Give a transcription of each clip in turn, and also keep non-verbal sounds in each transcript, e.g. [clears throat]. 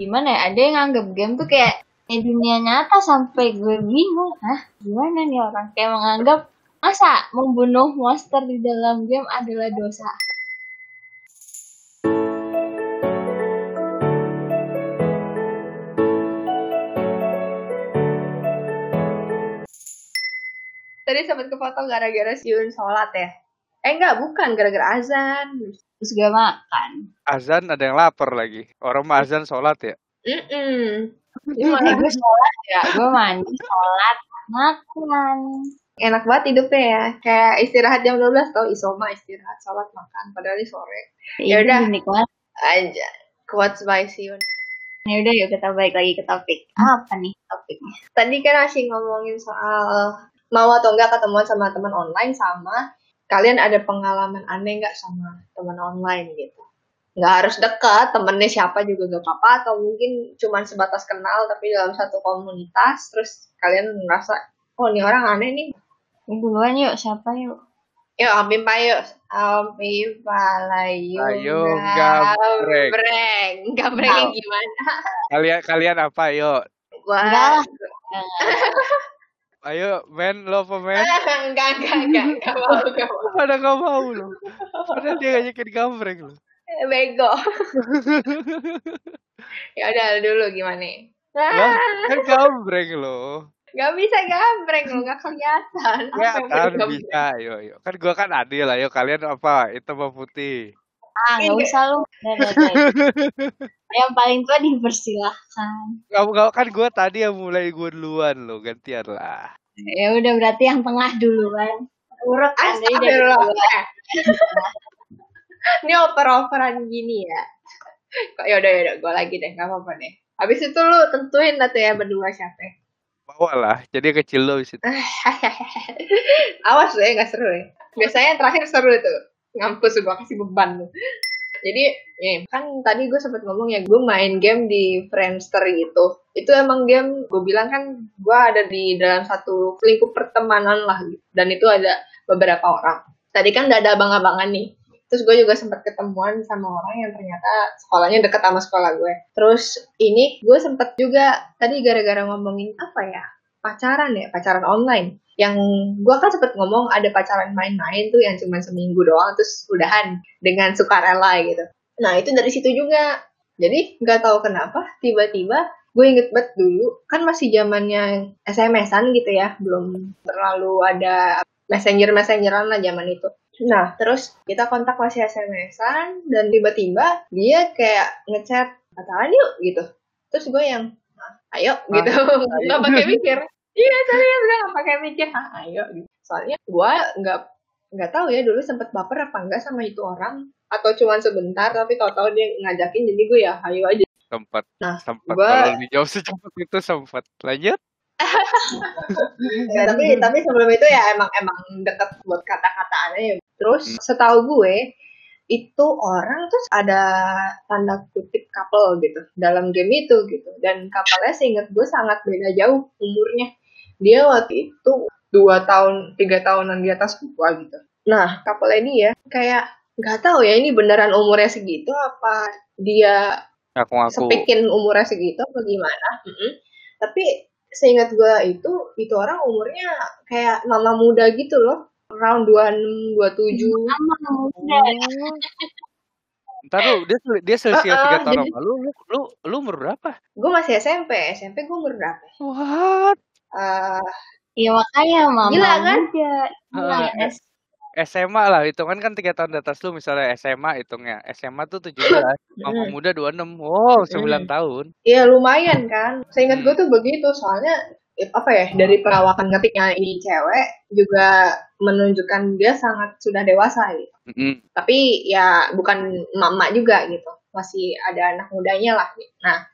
gimana ya ada yang nganggap game tuh kayak kayak dunia nyata sampai gue bingung hah gimana nih orang kayak menganggap masa membunuh monster di dalam game adalah dosa Tadi sempat ke foto gara-gara siun sholat ya? Eh enggak, bukan gara-gara azan. terus gue makan Azan ada yang lapar lagi. Orang mah azan sholat ya. Mm-mm. Eh, gue sholat ya gue mandi sholat makan Enak banget hidupnya ya. Kayak istirahat jam 12 tau isoma istirahat sholat makan padahal ini sore. Ya udah. Nikmat Aja. Quotes by Siun. ya udah yuk kita balik lagi ke topik apa nih topiknya Tadi kan masih ngomongin soal mau atau enggak ketemuan sama teman online sama kalian ada pengalaman aneh nggak sama teman online gitu. Nggak harus dekat, temennya siapa juga gak apa-apa atau mungkin cuman sebatas kenal tapi dalam satu komunitas terus kalian merasa oh ini orang aneh nih duluan yuk siapa yuk Yuk, Ampim Payo. Ampim Palayu. Ayo, gambreng. Gambreng. Gambrengnya gimana? Kalian kalian apa? Ayo. Gua... [laughs] enggak lah Ayo, men, lo apa men? enggak, enggak, enggak. Enggak mau, [laughs] enggak mau. Pada gak mau lo. Padahal dia ngajakin gambreng lo. Bego. [laughs] ya udah dulu gimana? Lah, Ah, kan gambreng lo. Gak bisa gambreng lu, gak kelihatan. Ya kan bisa, ayo, ayo. Kan gua kan adil, ayo kalian apa? Hitam apa putih? Ah nggak usah lu [laughs] yang paling tua dipersilahkan Gak, gak, kan gua tadi yang mulai gua duluan lo, gantian lah. ya udah berarti yang tengah duluan urut kan dari dari. [laughs] Ini oper-operan gini ya. Kok ya udah ya udah gue lagi deh, gak apa-apa deh. Habis itu lu tentuin lah tuh ya berdua siapa. Bawa lah, jadi kecil lo di situ. Awas ya, gak seru ya. Biasanya yang terakhir seru tuh. Ngampus gue kasih beban. Jadi, nih, kan tadi gue sempet ngomong ya, gue main game di Friendster gitu. Itu emang game, gue bilang kan, gue ada di dalam satu lingkup pertemanan lah. Gitu. Dan itu ada beberapa orang. Tadi kan udah ada abang-abangan nih. Terus gue juga sempet ketemuan sama orang yang ternyata sekolahnya deket sama sekolah gue. Terus ini gue sempet juga, tadi gara-gara ngomongin apa ya, pacaran ya, pacaran online yang gua kan sempet ngomong ada pacaran main-main tuh yang cuma seminggu doang terus udahan dengan sukarela gitu. Nah itu dari situ juga. Jadi nggak tahu kenapa tiba-tiba gue inget banget dulu kan masih zamannya SMS-an gitu ya, belum terlalu ada messenger messengeran lah zaman itu. Nah terus kita kontak masih SMS-an dan tiba-tiba dia kayak ngechat pacaran yuk gitu. Terus gue yang "Ah, ayo gitu [laughs] nggak pakai mikir iya serius gue nggak pakai mikir ah ayo gitu. soalnya gue nggak nggak tahu ya dulu sempet baper apa enggak sama itu orang atau cuma sebentar tapi tahu-tahu dia ngajakin jadi gue ya ayo aja Sempat, Nah, sempat. gua- Kalau dijawab secepat itu sempat. Lanjut. Ya, [laughs] tapi tapi sebelum itu ya emang emang deket buat kata-kataannya ya. Terus setahu gue itu orang terus ada tanda kutip couple gitu dalam game itu gitu. Dan couple-nya seingat gue sangat beda jauh umurnya. Dia waktu itu dua tahun tiga tahunan di atas gue gitu. Nah couple ini ya kayak nggak tahu ya ini beneran umurnya segitu apa dia Aku ngaku. sepikin umurnya segitu apa gimana? Mm-mm. tapi seingat gue itu itu orang umurnya kayak mama muda gitu loh around 26 27 sama muda [laughs] Ntar lu, dia, dia selisih Ah, tiga ah, tahun jadi- sama lu, lu, lu, lu umur berapa? gue masih SMP SMP gue umur berapa? What? Eh, ya makanya mama Gila, kan? muda Gila, Ah, ya. SMA lah, hitungan kan tiga tahun di atas lu misalnya SMA hitungnya. SMA tuh 17, mama Mm. muda 26. Wow, 9 tahun. ya lumayan kan seingat gue tuh begitu soalnya apa ya dari perawakan ketiknya ini cewek juga menunjukkan dia sangat sudah dewasa gitu. Mm-mm. tapi ya bukan mama juga gitu masih ada anak mudanya lah. Nah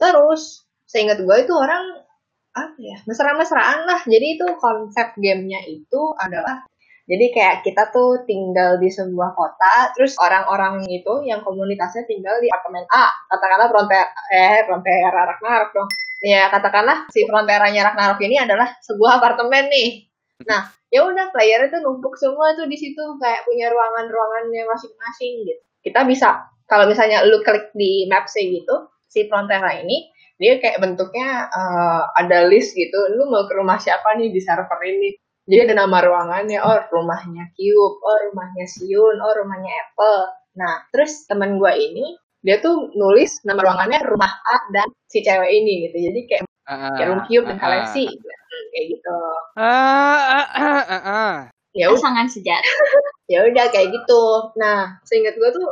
terus seingat gue itu orang apa ya mesra-mesraan lah. Jadi itu konsep gamenya itu adalah jadi kayak kita tuh tinggal di sebuah kota terus orang-orang itu yang komunitasnya tinggal di apartemen A. Katakanlah frontier eh frontier Ragnarok dong ya katakanlah si fronteranya Ragnarok ini adalah sebuah apartemen nih. Nah ya udah player itu numpuk semua tuh di situ kayak punya ruangan-ruangannya masing-masing gitu. Kita bisa kalau misalnya lu klik di maps gitu, si Frontera ini dia kayak bentuknya uh, ada list gitu. Lu mau ke rumah siapa nih di server ini? Jadi ada nama ruangannya oh rumahnya Cube oh rumahnya Siun oh rumahnya Apple. Nah terus teman gue ini dia tuh nulis nama ruangannya rumah A dan si cewek ini gitu jadi kayak uh, kayak room Cube dan Galaxy uh, uh. kayak gitu uh, uh, uh, uh, uh. ya pasangan sejati [laughs] ya udah kayak gitu nah seingat gue tuh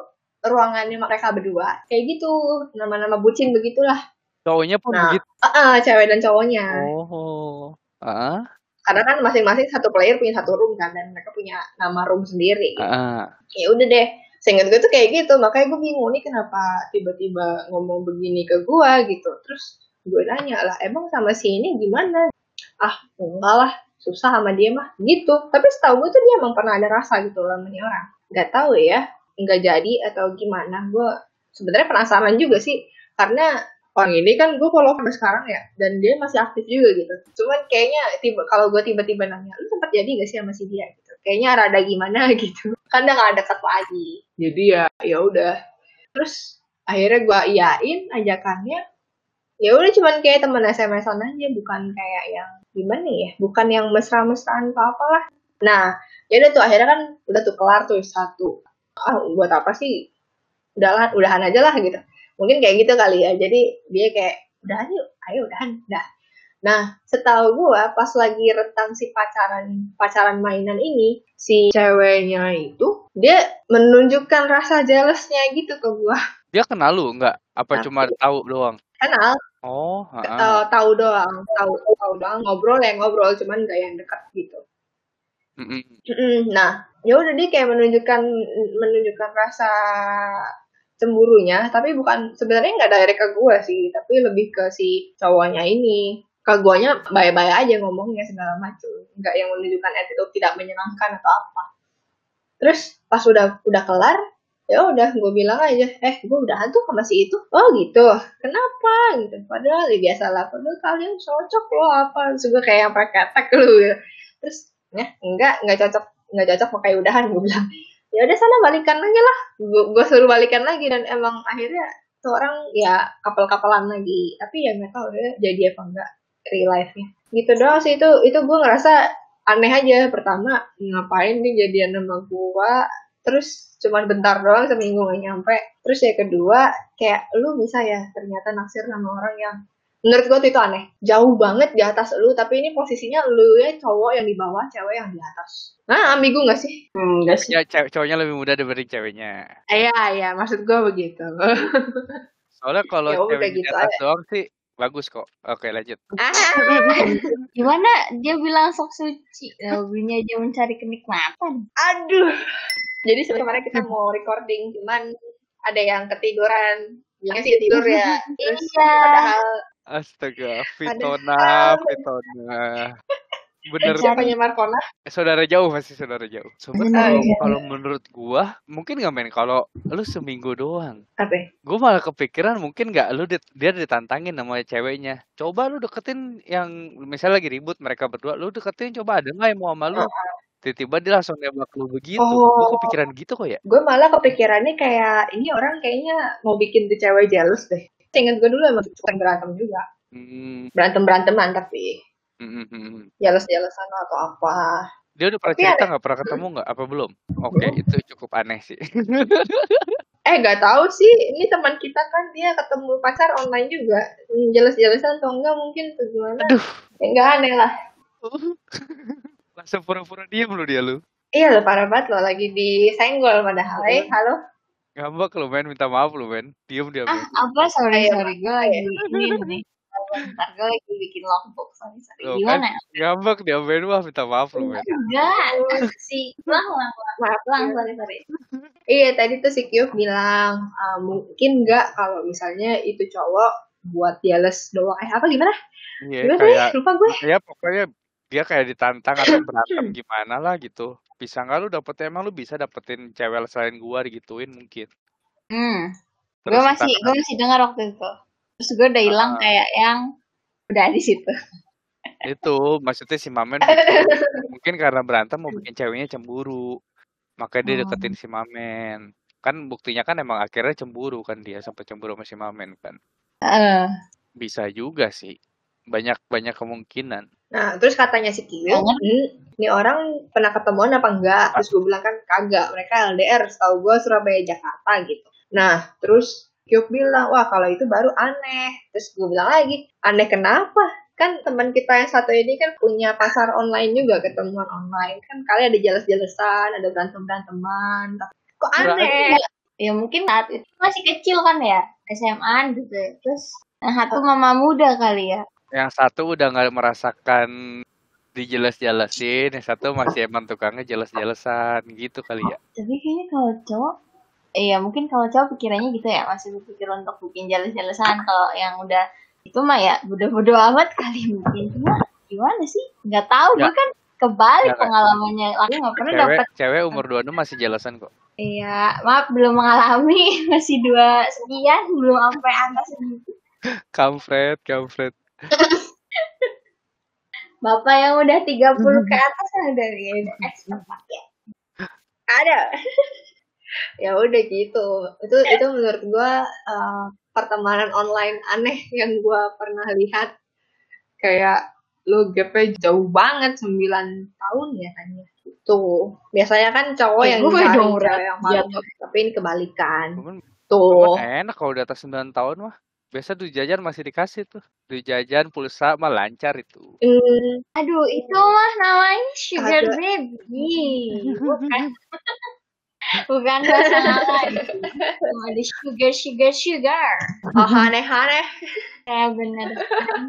ruangannya mereka berdua kayak gitu nama-nama bucin begitulah Cowoknya pun nah, begitu. Uh, uh, cewek dan cowoknya. Oh. Uh. Karena kan masing-masing satu player punya satu room kan dan mereka punya nama room sendiri. Uh. Ya udah deh. Seingat gue tuh kayak gitu, makanya gue bingung nih kenapa tiba-tiba ngomong begini ke gue gitu. Terus gue nanya lah, emang sama si ini gimana? Ah, enggak lah, susah sama dia mah gitu. Tapi setahu gue tuh dia emang pernah ada rasa gitu lah sama orang. Gak tahu ya, nggak jadi atau gimana. Gue sebenarnya penasaran juga sih, karena orang ini kan gue follow sampai sekarang ya dan dia masih aktif juga gitu cuman kayaknya tiba kalau gue tiba-tiba nanya lu sempat jadi gak sih sama si dia gitu kayaknya rada gimana [laughs] gitu. Kan udah gak deket lagi. Jadi ya ya udah. Terus akhirnya gue iyain ajakannya. Ya udah cuman kayak temen SMS-an aja bukan kayak yang gimana ya bukan yang mesra-mesraan apa apalah. Nah ya udah tuh akhirnya kan udah tuh kelar tuh satu. Ah buat apa sih? Udahlah udahan aja lah gitu. Mungkin kayak gitu kali ya. Jadi dia kayak udah yuk ayo udahan. Dah nah setahu gue pas lagi rentang si pacaran pacaran mainan ini si ceweknya itu dia menunjukkan rasa jealousnya gitu ke gue dia kenal lu? Nggak? Apa Tapi, cuma tahu doang? Kenal. Oh uh, tahu doang tahu tahu doang. Ngobrol ya ngobrol cuman gak yang dekat gitu. Mm -mm. nah ya udah dia kayak menunjukkan menunjukkan rasa cemburunya tapi bukan sebenarnya nggak direct ke gue sih tapi lebih ke si cowoknya ini ke guanya baik-baik aja ngomongnya segala macam nggak yang menunjukkan attitude tidak menyenangkan atau apa. Terus pas udah udah kelar ya udah gue bilang aja eh gue udah hantu sama si itu. Oh gitu. Kenapa? gitu. Padahal ya biasa lah padahal kalian cocok loh apa? Gue kayak yang pakai tag lu ya. Terus ya enggak enggak cocok enggak cocok pakai udahan gue bilang. Ya udah sana balikan lagi lah. Gue suruh balikan lagi dan emang akhirnya seorang ya kapal-kapalan lagi. Tapi ya nggak tahu ya jadi apa enggak real life nya gitu doang sih itu itu gue ngerasa aneh aja. Pertama ngapain dia jadian sama gue terus cuma bentar doang seminggu nggak nyampe. Terus ya kedua kayak lu bisa ya ternyata naksir sama orang yang menurut gue tuh itu aneh. Jauh banget di atas lu tapi ini posisinya lu ya cowok yang di bawah cewek yang di atas. Nah ambigu gak sih? Hmm, gak sih. Ya cewek cowoknya lebih muda daripada ceweknya. Iya iya maksud gue begitu. Soalnya kalau ya, cewek gitu di atas aja. doang sih bagus kok. Oke lanjut. Ah, [laughs] gimana? Dia bilang sok suci. Hobinya aja mencari kenikmatan. Aduh. Jadi sebenarnya kita mau recording cuman ada yang ketiduran. Bilangnya sih tidur ya. Terus iya. padahal Astaga, Fitona, Fitona. Bener. Siapanya Markona? Saudara jauh pasti saudara jauh. Sobat kalau, iya. kalau menurut gua mungkin nggak main kalau lu seminggu doang. Apa? Gua malah kepikiran mungkin nggak lu dit, dia ditantangin sama ceweknya. Coba lu deketin yang misalnya lagi ribut mereka berdua, lu deketin coba ada nggak yang mau sama lu? Tiba-tiba dia langsung nembak lu begitu. Oh. Gue kepikiran gitu kok ya. Gue malah kepikirannya kayak ini orang kayaknya mau bikin tuh cewek jealous deh ingat gue dulu emang suka berantem juga hmm. berantem beranteman tapi hmm. hmm, hmm. jelas jelasan atau apa. Dia udah pernah tapi cerita nggak? Pernah ketemu nggak? Apa belum? Oke okay, itu cukup aneh sih. [laughs] Eh nggak tahu sih. Ini teman kita kan dia ketemu pacar online juga. Jelas-jelasan atau enggak mungkin tuh gimana aduh. Ya, enggak aneh lah. [laughs] Langsung pura-pura diem lu dia lu. Iya lo parah banget lo lagi di senggol padahal. Eh halo? Ngambek lu men, minta maaf lu men. Diem dia Ah, apa? Sorry, sorry. Gue lagi ini nih. Bentar, gue lagi bikin logbook. Sorry, sorry. Loh, Gimana? Kan, ngambek dia men, wah minta maaf lu men. Enggak. Si, lang, lang, Maaf, lang, sorry, sorry. iya, tadi tuh si Kyuf bilang, uh, mungkin enggak kalau misalnya itu cowok buat jealous doang. Eh, apa gimana? Iya, gimana kayak, Lupa gue. Ya, pokoknya dia kayak ditantang atau berantem [clears throat] gimana lah gitu bisa nggak lu dapet emang lu bisa dapetin cewek selain gua digituin mungkin hmm gue masih gue masih dengar waktu itu terus gue udah hilang uh, kayak yang udah di situ itu maksudnya si Mamen [laughs] mungkin karena berantem mau bikin ceweknya cemburu makanya dia deketin hmm. si Mamen kan buktinya kan emang akhirnya cemburu kan dia sampai cemburu sama si Mamen kan Eh, Bisa juga sih. Banyak banyak kemungkinan. Nah, terus katanya si Jangan. ini, ini orang pernah ketemuan apa enggak? Terus gue bilang kan kagak, mereka LDR, setahu gue Surabaya Jakarta gitu. Nah, terus Kyo bilang, wah kalau itu baru aneh. Terus gue bilang lagi, aneh kenapa? Kan teman kita yang satu ini kan punya pasar online juga, ketemuan online. Kan kali ada jelas-jelasan, ada berantem-beranteman. Kok aneh? ya mungkin saat itu masih kecil kan ya SMA gitu terus yang satu mama muda kali ya Yang satu udah nggak merasakan dijelas-jelasin, yang satu masih emang tukangnya jelas-jelasan gitu kali ya. tapi kayaknya kalau cowok iya mungkin kalau cowok pikirannya gitu ya masih berpikir untuk bikin jelas-jelasan kalau yang udah itu mah ya bodoh-bodoh amat kali mungkin. Cuma gimana sih? Nggak tahu Ya. gue kan kebalik Ya. pengalamannya. Aku nggak pernah Cewek dapat cewek umur 26 masih jelasan kok. iya maaf belum mengalami. [laughs] Masih dua sekian belum sampai angka segitu. Kampret, kampret. bapak yang udah 30 ke atas udah ya udah expert ya ada ya udah gitu itu itu menurut gua eh, pertemanan online aneh yang gua pernah lihat kayak lu gapnya jauh banget 9 tahun ya kan ya itu biasanya kan cowok Eh, yang gue cari dong, yang Iya. malu tapi ini kebalikan Cuman, tuh cuman enak kalau di atas 9 tahun mah. Biasa duit jajan masih dikasih tuh. Duit jajan, pulsa mah lancar itu. Hmm, Aduh, itu mah namanya sugar Ada. baby. Bukan. [laughs] Bukan itu. Cuma ada sugar, sugar, sugar. oh aneh-aneh Ya bener.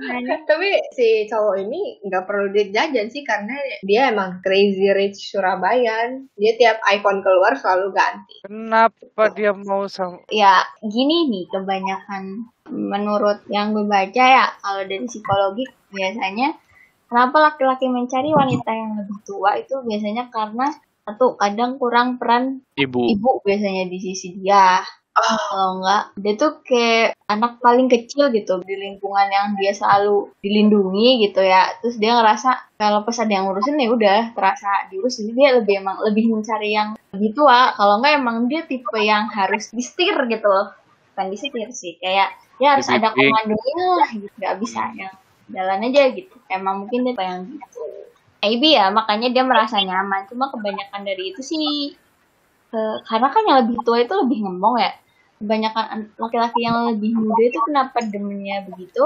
Aneh. tapi si cowok ini nggak perlu duit jajan sih karena dia emang crazy rich Surabayan dia tiap iPhone keluar selalu ganti Kenapa dia mau sama Ya, gini nih kebanyakan menurut yang gue baca ya, kalau dari psikologi biasanya kenapa laki-laki mencari wanita yang lebih tua itu biasanya karena satu kadang kurang peran ibu? ibu biasanya di sisi dia. Kalau enggak dia tuh kayak anak paling kecil gitu di lingkungan yang dia selalu dilindungi gitu ya. Terus dia ngerasa kalau pas ada yang ngurusin ya udah terasa diurus. Jadi dia lebih emang lebih mencari yang lebih tua. Kalau enggak emang dia tipe yang harus disetir gitu loh. Bukan disetir sih kayak ya harus ada komandonya lah gitu. Nggak bisa yang jalan aja gitu. Emang mungkin dia tipe yang gitu maybe ya makanya dia merasa nyaman. Cuma kebanyakan dari itu sih ke- karena kan yang lebih tua itu lebih ngomong ya. Kebanyakan an- laki-laki yang lebih muda itu kenapa demennya begitu?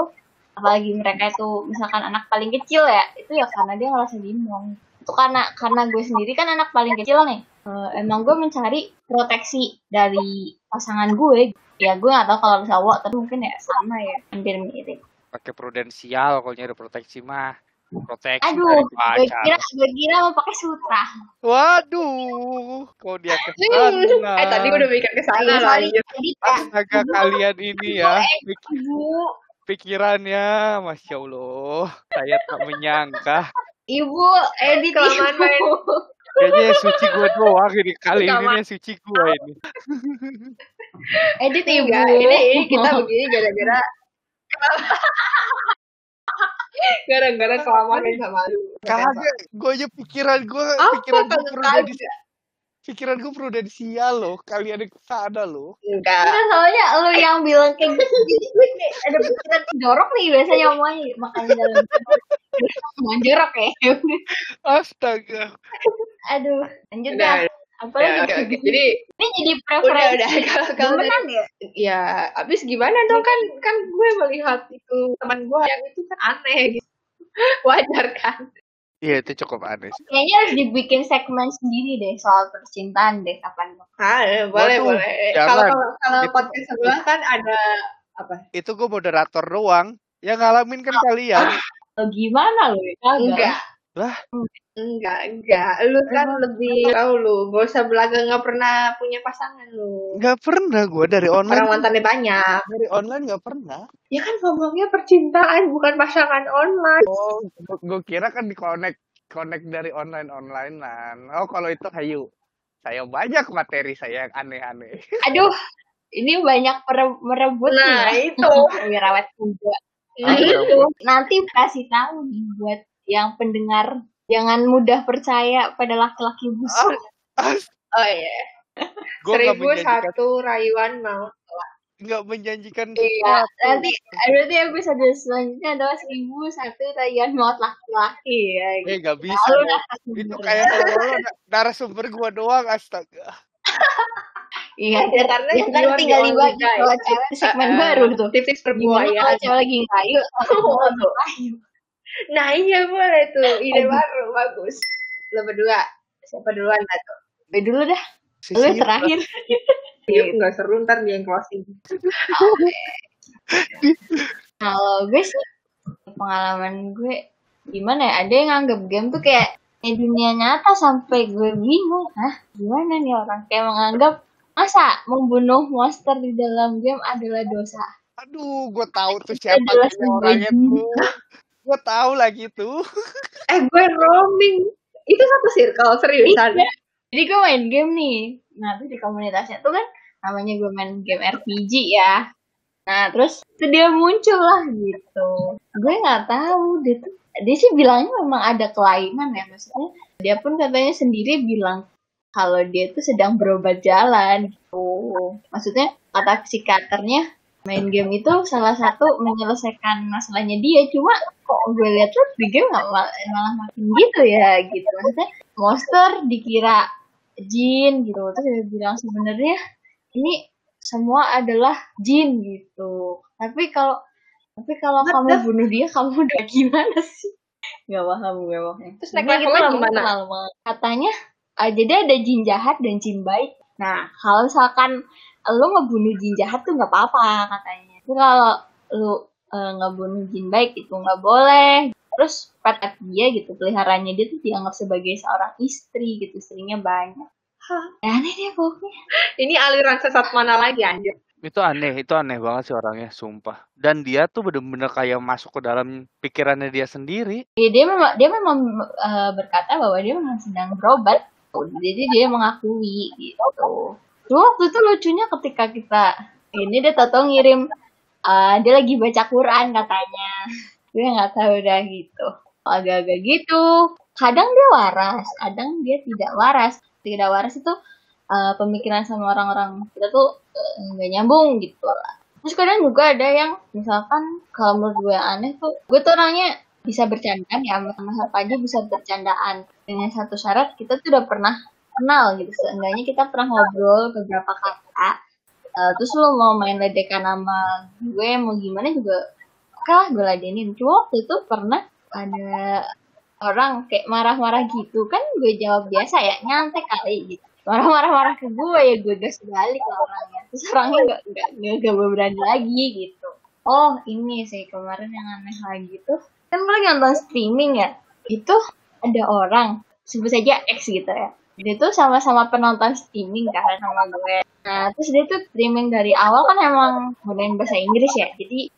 Apalagi mereka itu misalkan anak paling kecil ya itu ya karena dia ngerasa bimbang itu karena karena gue sendiri kan anak paling kecil nih. Eh, emang gue mencari proteksi dari pasangan gue. Ya gue gak tahu kalau cowok tapi mungkin ya sama ya hampir mirip. Pakai prudensial kalau nyari proteksi mah. Proteksi aduh dari kira gue kira mau pakai sutra. Waduh, kok dia ke sana? eh tadi udah mikir ke sana kayak Astaga kalian ini ya, ibu pikirannya, masya Allah, saya tak menyangka. ibu edit Kelamaan ibu main. Kayaknya suci gue doang ini kali ini yang suci gue ini. edit ibu ini, ini kita begini gara-gara gara-gara kelamaan main sama lu. Kagak, gue aja pikiran gue, Apa pikiran gue prudensial, kagak? pikiran gue prudensial loh. Kalian yang ke sana loh. Enggak. Enggak, soalnya lu yang bilang kayak gitu jadi gue kayak ada pikiran jorok nih biasanya ngomongnya makanya dalam ngomong jorok ya Astaga. aduh lanjut dah apa Ya, oke, oke. Jadi ini jadi udah preferensi udah kalau kalau dari- demenan ya ya abis gimana dong kan kan gue melihat itu teman gue yang itu kan aneh gitu. [laughs] Wajar kan? Iya itu cukup aneh. sih. kayaknya harus dibikin segmen sendiri deh soal percintaan deh kapan Ah, eh, boleh Waduh, boleh. Eh. Kalau kalau kalau podcast sebelah kan ada apa? Itu gue moderator doang. Yang ngalamin kan kalian. oh, [laughs] gimana lo ya. Enggak. Lah? Enggak, enggak. Lu kan lebih tahu lu. Gak usah belaga nggak pernah punya pasangan lu. Nggak pernah gue dari Orang online. mantannya banyak. Dari online nggak pernah. Ya kan ngomongnya percintaan bukan pasangan online. Oh, gue kira kan di connect connect dari online onlinean. Oh, kalau itu hayu. Saya banyak materi saya yang aneh-aneh. [laughs] aduh ini banyak merebut Nah, nih itu. [laughs] wirawat juga Nah, Nah, itu. itu nanti kasih tahu nih buat yang pendengar jangan mudah percaya pada laki-laki busuk. As, Oh iya. nggak Seribu menjanjikan. satu rayuan mau. nggak menjanjikan Iya, sesuatu. nanti berarti episode selanjutnya adalah seribu satu tagihan maut laki-laki ya. Eh Gitu. nggak bisa. Lalu. Itu kayak narasumber gua doang astaga. Iya, Ya, karena ya kan tinggal di dibagi kalau cewek segmen baru tuh. Tips-tips Gimana perbuayan. kalau cewek lagi kayu? [laughs] Waduh. Kayu. Nah iya boleh tuh. Ide baru. Bagus. Lo berdua. Siapa duluan lah tuh? Gue dulu dah. Sisir. terakhir. [laughs] Yuk nggak seru ntar dia yang closing. Kalau gue sih pengalaman gue gimana ya? Ada yang nganggap game tuh kayak kayak dunia nyata sampai gue bingung. Hah? Gimana nih orang kayak menganggap masa membunuh monster di dalam game adalah dosa? Aduh, gue tahu tuh siapa orangnya tuh. Gue tahu lagi tuh. Eh gue roaming. Itu satu circle seriusan. Iya. Jadi gue main game nih. Nah, terus di komunitasnya tuh kan namanya gue main game RPG ya. Nah, terus itu dia muncul lah gitu. Gue nggak tahu dia tuh dia sih bilangnya memang ada kelainan ya maksudnya. Dia pun katanya sendiri bilang kalau dia tuh sedang berobat jalan gitu. Maksudnya kata psikiaternya main game itu salah satu menyelesaikan masalahnya dia. Cuma kok gue lihat tuh di game nggak mal- malah makin gitu ya gitu. Maksudnya monster dikira jin gitu. Terus dia bilang sebenarnya ini semua adalah jin gitu. Tapi kalau tapi kalau What kamu bunuh dia kamu udah gimana sih? Nggak paham gue pokoknya Terus naik Sebenarnya levelnya gitu gimana? lama. katanya ah, jadi ada jin jahat dan jin baik. Nah kalau misalkan lu ngebunuh jin jahat tuh nggak apa-apa katanya tapi kalau lu eh, ngebunuh jin baik itu nggak boleh terus pet pet dia gitu peliharanya dia tuh dianggap sebagai seorang istri gitu istrinya banyak Hah? aneh deh pokoknya Ini aliran sesat mana lagi anjir? Itu aneh, itu aneh banget sih orangnya, sumpah. Dan dia tuh bener-bener kayak masuk ke dalam pikirannya dia sendiri. ya, dia memang dia memang eh, berkata bahwa dia memang sedang berobat jadi dia mengakui gitu Cuma waktu itu lucunya ketika kita ini dia tahu ngirim eh, dia lagi baca Quran katanya. Gue nggak tahu dah gitu. Agak-agak gitu. Kadang dia waras kadang dia tidak waras. Tidak waras itu eh, pemikiran sama orang-orang kita tuh eh, nggak nyambung gitu lah. Terus kadang juga ada yang misalkan kalau menurut gue aneh tuh gue tuh orangnya bisa bercandaan ya sama teman aja bisa bercandaan. Dengan satu syarat kita tuh udah pernah kenal gitu. Seenggaknya kita pernah ngobrol beberapa kata Eh, terus lo mau main ledekan sama gue mau gimana juga oke lah gue ladenin. Cuma waktu itu pernah ada orang kayak marah-marah gitu. Kan gue jawab biasa ya nyantai kali gitu. Marah-marah-marah ke gue ya gue gas balik lah orangnya. Terus orangnya nggak nggak nggak nggak berani lagi gitu. Oh ini sih kemarin yang aneh lagi tuh. Kan gue nonton streaming ya? Itu ada orang sebut saja X gitu ya dia tuh sama-sama penonton streaming kan sama gue. Nah terus dia tuh streaming dari awal kan emang gunain bahasa Inggris ya. Jadi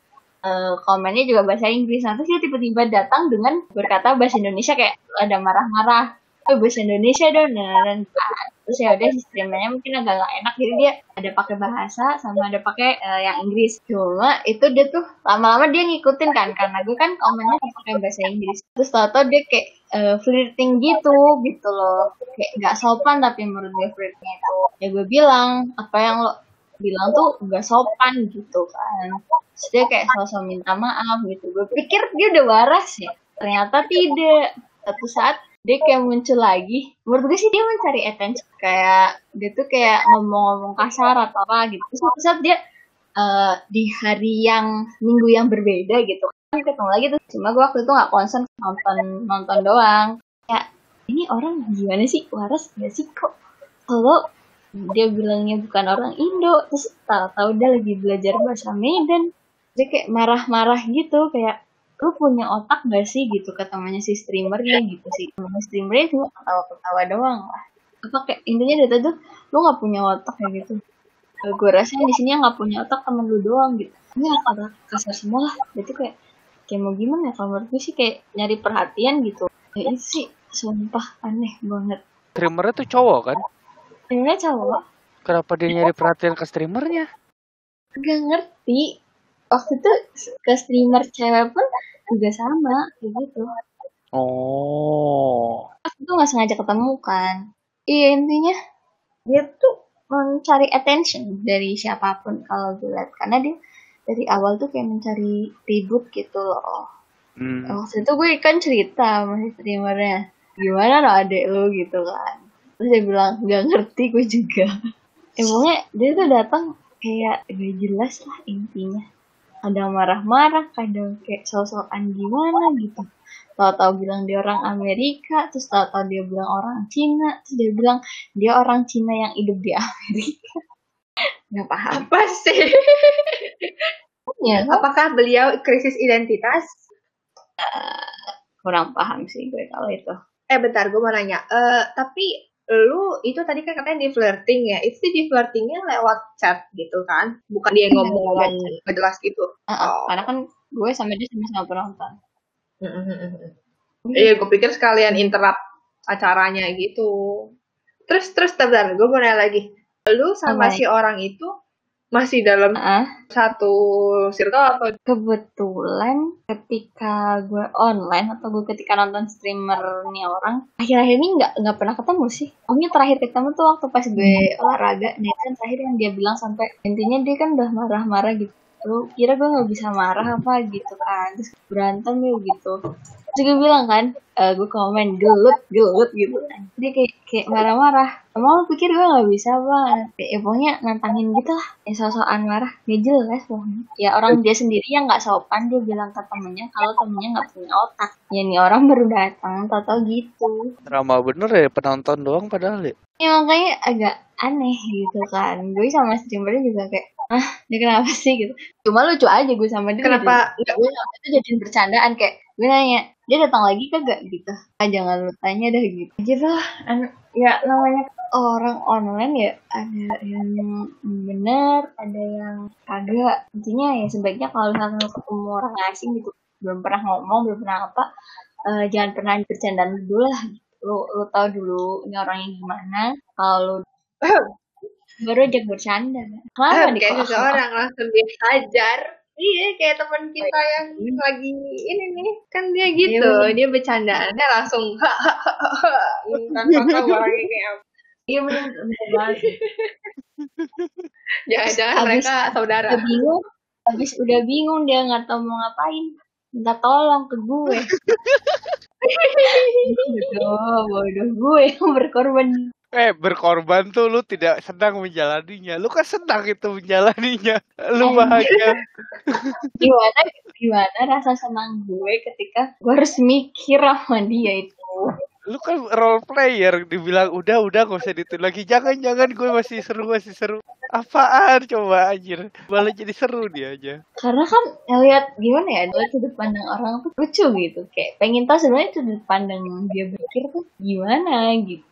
eh, komennya juga bahasa Inggris. Nah terus dia tiba-tiba datang dengan berkata bahasa Indonesia kayak ada marah-marah oh, bahasa Indonesia dong dan. terus ya udah sistemnya mungkin agak gak enak. Jadi dia ada pakai bahasa sama ada pakai eh, yang Inggris. Cuma itu dia tuh lama-lama dia ngikutin kan karena gue kan komennya pakai bahasa Inggris. Terus tau-tau dia kayak eh, flirting gitu gitu loh. Kayak nggak sopan tapi menurut gue flirtnya itu. Ya gue bilang apa yang lo bilang tuh nggak sopan gitu kan. Terus dia kayak sosok minta maaf gitu. Gue pikir dia udah waras ya. Ternyata tidak. Satu saat dia kayak muncul lagi. Menurut gue sih dia mencari attention. Kayak dia tuh kayak ngomong-ngomong kasar atau apa gitu. Terus satu saat dia eh, di hari yang minggu yang berbeda gitu kan ketemu lagi tuh. Cuma gue waktu itu nggak konsen nonton nonton doang. Ya ini orang gimana sih? Waras gak sih kok? Kalau dia bilangnya bukan orang Indo terus tahu-tahu dia lagi belajar bahasa Medan. Dia kayak marah-marah gitu kayak lu punya otak gak sih gitu ke temannya si streamernya gitu sih. Temannya streamernya cuma ketawa-ketawa doang lah. Apa kayak intinya dari tadi tuh lu nggak punya otak kayak gitu. Gue rasa di sini yang nggak punya otak temen lu doang gitu. Ini agak kasar semua lah. Itu kayak kayak mau gimana ya kalau menurut gue sih kayak nyari perhatian gitu. Kayak itu sih sumpah aneh banget. Streamernya tuh cowok kan? Sebenarnya cowok. Kenapa dia nyari perhatian ke streamernya? gak ngerti. Waktu itu ke streamer cewek pun juga sama kayak gitu. Oh. waktu itu nggak sengaja ketemu kan. Iya intinya dia tuh mencari attention dari siapa pun kalau gue lihat karena dia dari awal tuh kayak mencari ribut gitu loh. Hmm. waktu itu gue kan cerita sama si streamernya gimana no adek lu gitu kan. Terus dia bilang nggak ngerti gue juga. [laughs] Emangnya dia tuh datang kayak gak jelas lah intinya kadang marah-marah kadang kayak sok-sokan gimana gitu tahu-tahu bilang dia orang Amerika terus tahu-tahu dia bilang orang Cina terus dia bilang dia orang Cina yang hidup di Amerika [laughs] nggak paham Apa sih? ya? [laughs] Apakah beliau krisis identitas? kurang paham sih gue kalau itu Eh bentar, gue mau nanya. Eh tapi lu itu tadi kan katanya di flirting ya. Itu di flirtingnya lewat chat gitu kan? Bukan dia yang ngomong Lewat ngomong nggak jelas gitu. Uh-uh, Oh. karena kan gue sama dia sama-sama penonton Iya, gue pikir sekalian interrupt acaranya gitu. Terus terus bentar, gue mau nanya lagi. Lu sama Apa? si orang itu masih dalam Ah, satu circle atau kebetulan ketika gue online atau gue ketika nonton streamer nih orang akhir-akhir ini nggak nggak pernah ketemu sih. Pokoknya terakhir ketemu tuh waktu pas gue olahraga nah itu kan terakhir yang dia bilang sampai intinya dia kan udah marah-marah gitu lu kira gue nggak bisa marah apa gitu kan? Terus berantem yuk gitu. Terus gue bilang kan eh, gue komen gelut gelut gitu kan. Dia kayak kayak marah-marah. Emang lu pikir gue nggak bisa banget kayak ya, pokoknya nantangin gitu lah. Ya sosokan marah. Gak jelas pokoknya. Ya orang dia sendiri yang nggak sopan dia bilang ke temennya kalau temennya nggak punya otak. Ya nih orang baru datang tau-tau gitu. Drama bener ya penonton doang padahal ya. ya makanya agak aneh gitu kan. Gue sama streamernya juga kayak ah dia kenapa sih gitu. Cuma lucu aja gue sama dia kenapa? nggak gue itu jadiin bercandaan kayak gue nanya dia datang lagi kagak gitu. Ah jangan lu tanya dah gitu. Gitu lah ya namanya orang online ya ada yang benar ada yang kagak. Intinya ya sebaiknya kalau misalnya ketemu orang asing gitu belum pernah ngomong belum pernah apa eh, jangan pernah bercandaan dulu lah. Gitu. lu lu tahu dulu ini orangnya gimana. Kalau [laughs] baru ajak bercanda kenapa nih kayak seseorang langsung dihajar iya kayak teman kita yang lagi ini nih. Kan dia gitu dia bercandaannya langsung tanpa tahu orangnya kayak apa. Iya bener banget [laughs] jangan-jangan mereka saudara. udah bingung habis udah bingung dia nggak tahu mau ngapain minta tolong ke gue. [laughs] Bodoh bodoh gue yang berkorban Eh berkorban tuh lu tidak sedang menjalaninya. Lu kan sedang itu menjalaninya. Lu bahagia. [laughs] gimana gimana rasa senang gue ketika gue harus mikir sama dia itu Lu kan role player dibilang udah udah gak usah ditul lagi. Jangan jangan gue masih seru masih seru. Apaan coba anjir. Malah jadi seru dia aja. karena kan ngeliat gimana ya ngeliat sudut pandang orang tuh lucu gitu kayak pengen tahu sebenarnya sudut pandang dia berpikir tuh gimana gitu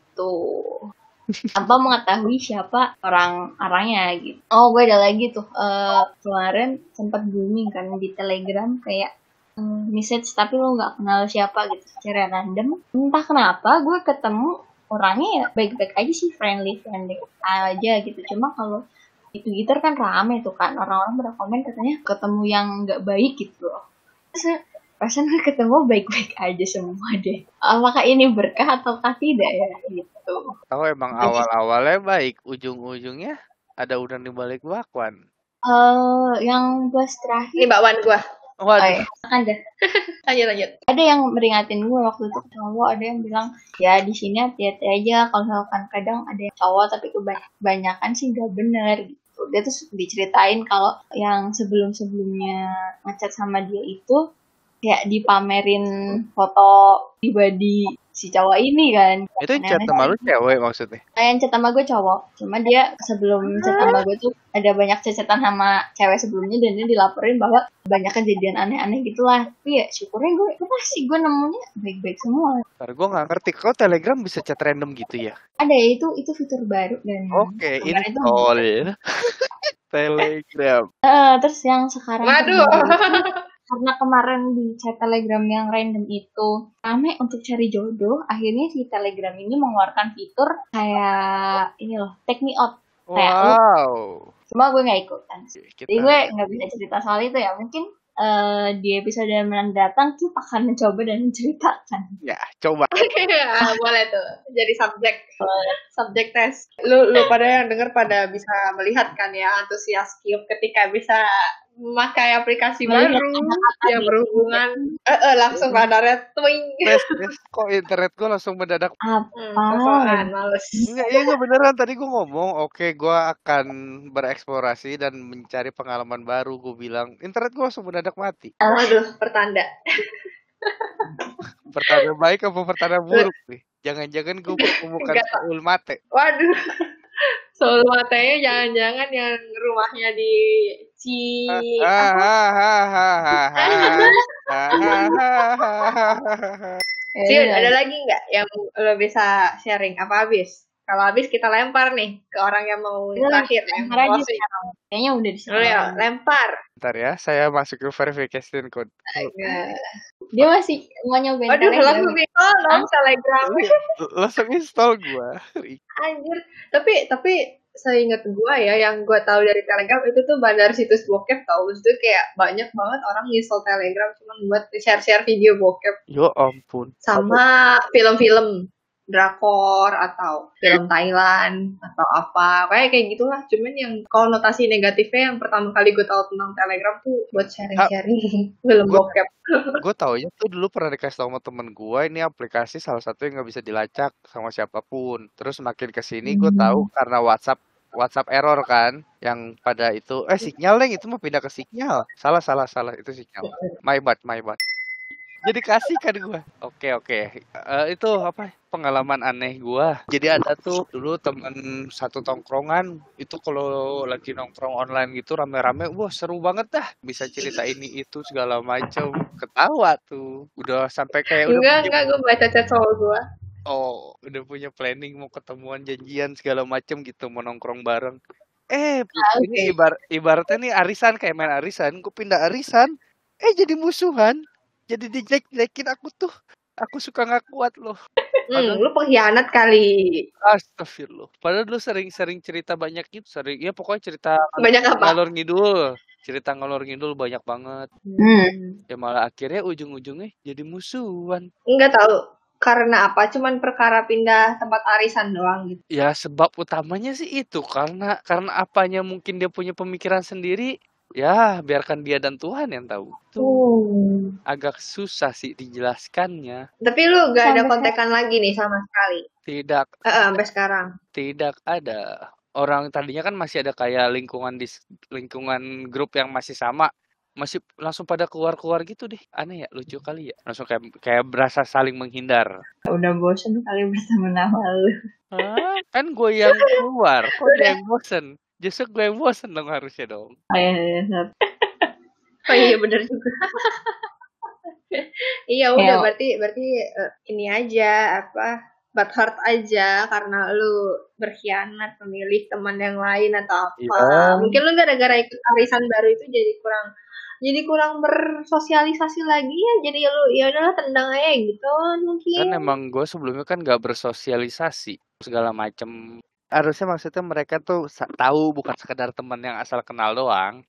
tanpa mengetahui siapa orang orangnya gitu. Oh gue ada lagi tuh. Eh, kemarin sempat booming kan di telegram kayak eh, message tapi lo nggak kenal siapa gitu. Secara random. Entah kenapa gue ketemu orangnya ya baik-baik aja sih friendly friendly aja gitu. Cuma kalau di Twitter kan rame tuh kan orang-orang pada katanya ketemu yang nggak baik gitu loh perasaan gue ketemu baik-baik aja semua deh. Apakah ini berkah ataukah tidak ya gitu. Tahu emang awal-awalnya baik, ujung-ujungnya ada udang di balik bakwan. eh yang gue terakhir ini bakwan gua. Oh, Waduh. ya, kan deh lanjut lanjut. Ada yang meringatin gue waktu itu cowok ada yang bilang ya di sini hati-hati aja kalau misalkan kadang ada yang cowok tapi kebanyakan sih gak bener gitu. Dia tuh diceritain kalau yang sebelum-sebelumnya ngechat sama dia itu kayak dipamerin foto pribadi si cowok ini kan. Itu yang chat sama lu cewek maksudnya. kayak yang chat sama gue cowok. Cuma dia sebelum chat sama gue tuh ada banyak cecetan sama cewek sebelumnya dan dia dilaporin bahwa banyak kejadian aneh-aneh gitulah. Tapi ya syukurnya gue kenapa sih gue nemunya baik-baik semua. Ntar gue gak ngerti kok Telegram bisa chat random gitu ya. ada ya itu itu fitur baru dan Oke, itu install ya. [laughs] Telegram. Eh, terus yang sekarang waduh [laughs] karena kemarin di chat telegram yang random itu rame untuk cari jodoh akhirnya si telegram ini mengeluarkan fitur kayak ini loh take me out Kayak Wow. cuma gue nggak ikutan Kita jadi gue nggak bisa cerita soal itu ya mungkin eh, di episode yang mendatang tuh akan mencoba dan menceritakan. Ya, coba. Ah, [laughs] boleh tuh jadi subjek subjek tes lu lu pada yang denger pada bisa melihat kan ya antusias Cube ketika bisa memakai aplikasi Melihat baru di- berhubungan eh eh, langsung radarnya twing Tes, tes. Kok internet gue langsung mendadak Apa? hmm, sosokan, males Enggak, iya enggak beneran tadi gue ngomong, oke gue akan bereksplorasi dan mencari pengalaman baru. Gue bilang internet gue langsung mendadak mati. waduh pertanda [laughs] Pertanda baik apa pertanda buruk nih? Jangan-jangan gue menemukan. Saul mate. waduh [laughs] Soul matanya jangan-jangan yang rumahnya di Ci Ci, Iya. ada lagi nggak yang lo bisa sharing apa habis kalau habis kita lempar nih ke orang yang mau terakhir Lempar aja. Kayaknya udah di Lo ya, lempar. Bentar ya, saya masuk ke verification code. Dia masih mau nyobain Telegram. langsung di tolong telegram. Langsung install gue. Anjir. Tapi tapi saya ingat gua ya yang gua tahu dari telegram itu tuh bandar situs bokep tau. Itu kayak banyak banget orang install telegram cuma buat share-share video bokep. Yo ampun. sama film-film drakor atau film Thailand atau apa. Kayak kayak gitulah. Cuman yang konotasi negatifnya yang pertama kali gue tahu tentang telegram tuh buat sharing-sharing [laughs] film Gua- bokep. Gue taunya tuh dulu pernah dikasih tau sama temen gue ini aplikasi salah satu yang nggak bisa dilacak sama siapa pun. Terus makin ke sini gue tahu karena WhatsApp WhatsApp error kan yang pada itu eh sinyal itu mah pindah ke sinyal. Salah salah salah itu sinyal. My bad my bad jadi kasih kan gue oke oke. Eh, itu apa? Pengalaman aneh gue jadi ada tuh dulu temen satu tongkrongan itu kalau lagi nongkrong online gitu rame-rame wah seru banget dah. Bisa cerita ini itu segala macam ketawa tuh. Udah sampai kayak udah enggak punya, enggak gue baca chat soal gue oh udah punya planning mau ketemuan janjian segala macam gitu mau nongkrong bareng. Eh ini ibar ibaratnya nih arisan kayak main arisan gue pindah arisan eh jadi musuhan jadi dijelek-jelekin aku tuh aku suka nggak kuat loh hmm, lu pengkhianat kali Astagfirullah. Padahal dulu sering-sering cerita banyak gitu, sering ya pokoknya cerita banyak apa ngalor ngidul. Cerita ngalor ngidul banyak banget. Hmm. Ya malah akhirnya ujung-ujungnya jadi musuhan. Enggak tahu karena apa, cuman perkara pindah tempat arisan doang gitu. Ya sebab utamanya sih itu karena karena apanya mungkin dia punya pemikiran sendiri. Ya biarkan dia dan Tuhan yang tahu. Itu agak susah sih dijelaskannya. Tapi lu gak ada kontekan lagi nih sama sekali. Tidak Eh, eh, sampai sekarang. tidak ada. Orang tadinya kan masih ada kayak lingkungan di lingkungan grup yang masih sama, masih langsung pada keluar-keluar gitu deh. Aneh ya, lucu kali ya. Langsung kayak kayak berasa saling menghindar. Udah bosan kali [laughs] berteman sama lu. Hah? Kan gue yang keluar, kok dia yang bosen? Justru gue yang bosen dong harusnya dong. Oh, iya, iya, iya. [laughs] Oh iya bener juga. [laughs] iya udah Kayak- berarti berarti eh, ini aja apa bad heart aja karena lu berkhianat memilih teman yang lain atau apa. Iya. Mungkin lu gara-gara ikut arisan baru itu jadi kurang jadi kurang bersosialisasi lagi ya jadi lu ya udahlah tendang aja gitu mungkin. Kan emang gue sebelumnya kan gak bersosialisasi segala macem. Harusnya maksudnya mereka tuh tahu bukan sekedar teman yang asal kenal doang.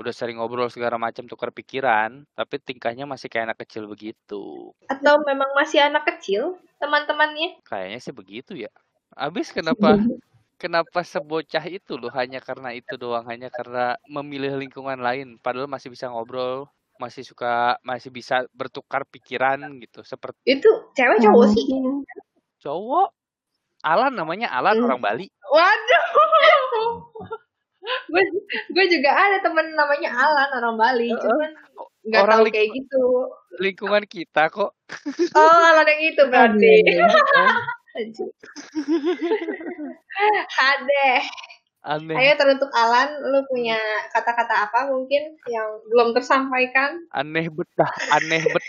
Udah sering ngobrol segala macam tukar pikiran, tapi tingkahnya masih kayak anak kecil begitu. Atau memang masih anak kecil teman-temannya? Kayaknya sih begitu ya. Abis kenapa [laughs] kenapa sebocah itu loh hanya karena itu doang, hanya karena memilih lingkungan lain, padahal masih bisa ngobrol, masih suka masih bisa bertukar pikiran gitu. Seperti Itu cewek cowok sih. cowok Alan namanya Alan Hmm. orang Bali. Waduh. [laughs] gue juga ada temen namanya Alan orang Bali, cuman nggak Orang tahu kayak gitu. Lingkungan kita kok. Oh, Alan yang itu berarti. Hadeh. [laughs] Aneh, Ayo teruntuk Alan, lu punya kata-kata apa mungkin yang belum tersampaikan? aneh betah, aneh bet.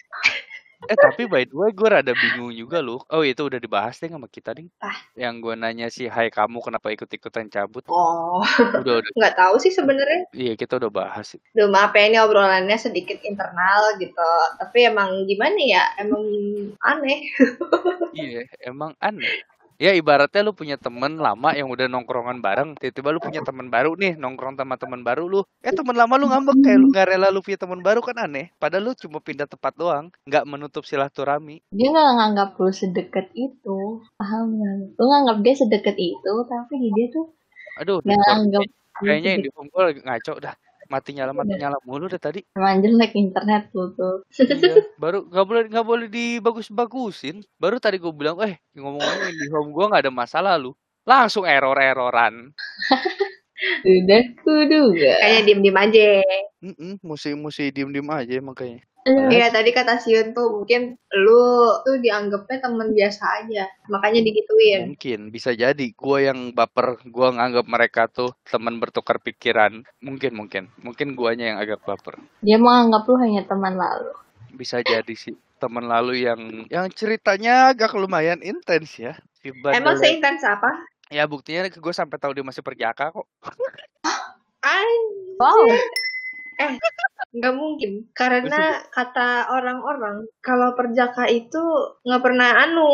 Eh tapi by the way gue rada bingung juga loh. Oh itu udah dibahas deh sama kita ding. Ah. Yang gue nanya sih, Hai kamu kenapa ikut-ikutan cabut? Oh, Udah udah. nggak tahu sih sebenarnya. Iya kita udah bahas. sih. Duh, maaf ya ini obrolannya sedikit internal gitu. Tapi emang gimana ya? Emang aneh. [laughs] Iya emang aneh. Ya ibaratnya lu punya temen lama yang udah nongkrongan bareng, tiba-tiba lu punya temen baru nih, nongkrong sama temen baru lu. Eh temen lama lu ngambek kayak lu gak rela lu punya temen baru kan aneh. Padahal lu cuma pindah tempat doang, nggak menutup silaturahmi. Dia nggak nganggap lu sedekat itu. Paham nggak? Lu nganggap dia sedekat itu, tapi dia tuh Aduh, nggak nganggap kayaknya yang di ngaco dah. Mati nyala mati Udah. nyala mulu deh tadi. Emang jelek internet lu tuh. Iya, [laughs] baru nggak boleh nggak boleh dibagus-bagusin. Baru tadi gue bilang, eh ngomong-ngomong di home gua nggak ada masalah lu. Langsung error-erroran. [laughs] Udah kuduga. Kayaknya diem-diem aja. Mm mesti diem-diem aja makanya. Aduh. Iya tadi kata Sion tuh mungkin lu tuh dianggapnya temen biasa aja. Makanya digituin. Mungkin bisa jadi gua yang baper, gua nganggap mereka tuh teman bertukar pikiran. Mungkin mungkin mungkin guanya yang agak baper. Dia menganggap lu hanya teman lalu. Bisa jadi sih teman lalu yang yang ceritanya agak lumayan intens ya. Emang seintens apa? Ya buktinya gue sampai tahu dia masih perjaka kok. Wow. Eh, nggak mungkin. Karena kata orang-orang, kalau perjaka itu nggak pernah anu,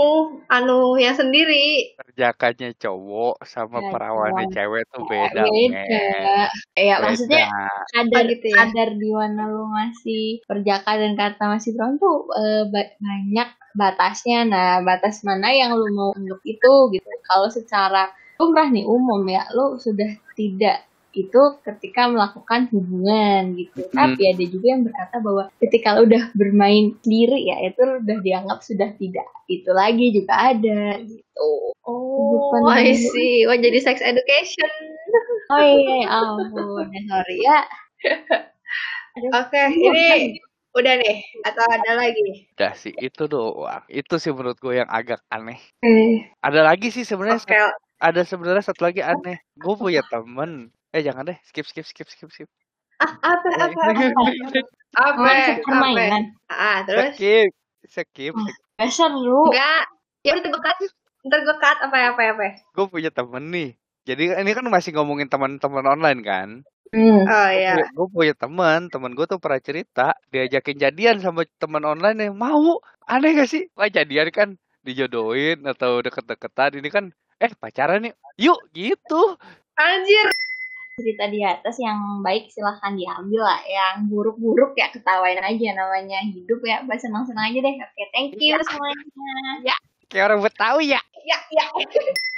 anu yang sendiri. Perjakanya cowok sama Ya, perawannya cowok. cewek tuh beda. Beda. men. Ya Beda. maksudnya kadar Oh, gitu ya? kadar di mana lu masih perjaka dan kata masih perawan tuh eh, ba- banyak batasnya. Nah, batas mana yang lu mau anggap itu gitu. Kalau secara umrah nih umum ya, lu sudah tidak itu ketika melakukan hubungan gitu. Mm. Tapi ada juga yang berkata bahwa ketika lu udah bermain sendiri ya itu lu udah dianggap sudah tidak itu lagi juga ada gitu. Oh, Bukan I see. Oh, jadi sex education. Oh iya, ya ampun, ya sorry ya. Oke, ini udah nih. Atau ada lagi? Udah sih itu doang. Itu sih menurut gue yang agak aneh. eh, Ada lagi sih sebenarnya Oke. ada sebenarnya satu lagi aneh. Gue punya temen. Eh jangan deh, skip skip skip skip skip. Ah, apa, apa, apa? Apa? permainan. Ah, terus? skip, skip. Oh. Gak seru. Enggak. Ya udah gue cut. Ntar gue cut apa apa apa. Gue punya temen nih. Jadi ini kan masih ngomongin teman-teman online kan. Hmm. Oh iya. Gue punya teman, teman gue tuh pernah cerita diajakin jadian sama teman online yang mau. Aneh gak sih? Wah jadian kan dijodohin atau deket-deketan. Ini kan eh pacaran nih. Yuk gitu. Anjir. Cerita di atas yang baik silahkan diambil lah. Yang buruk-buruk ya ketawain aja namanya hidup ya. Bahasa senang-senang aja deh. Oke, thank you semuanya. Kayak orang Betawi ya. Ya, ya. [laughs]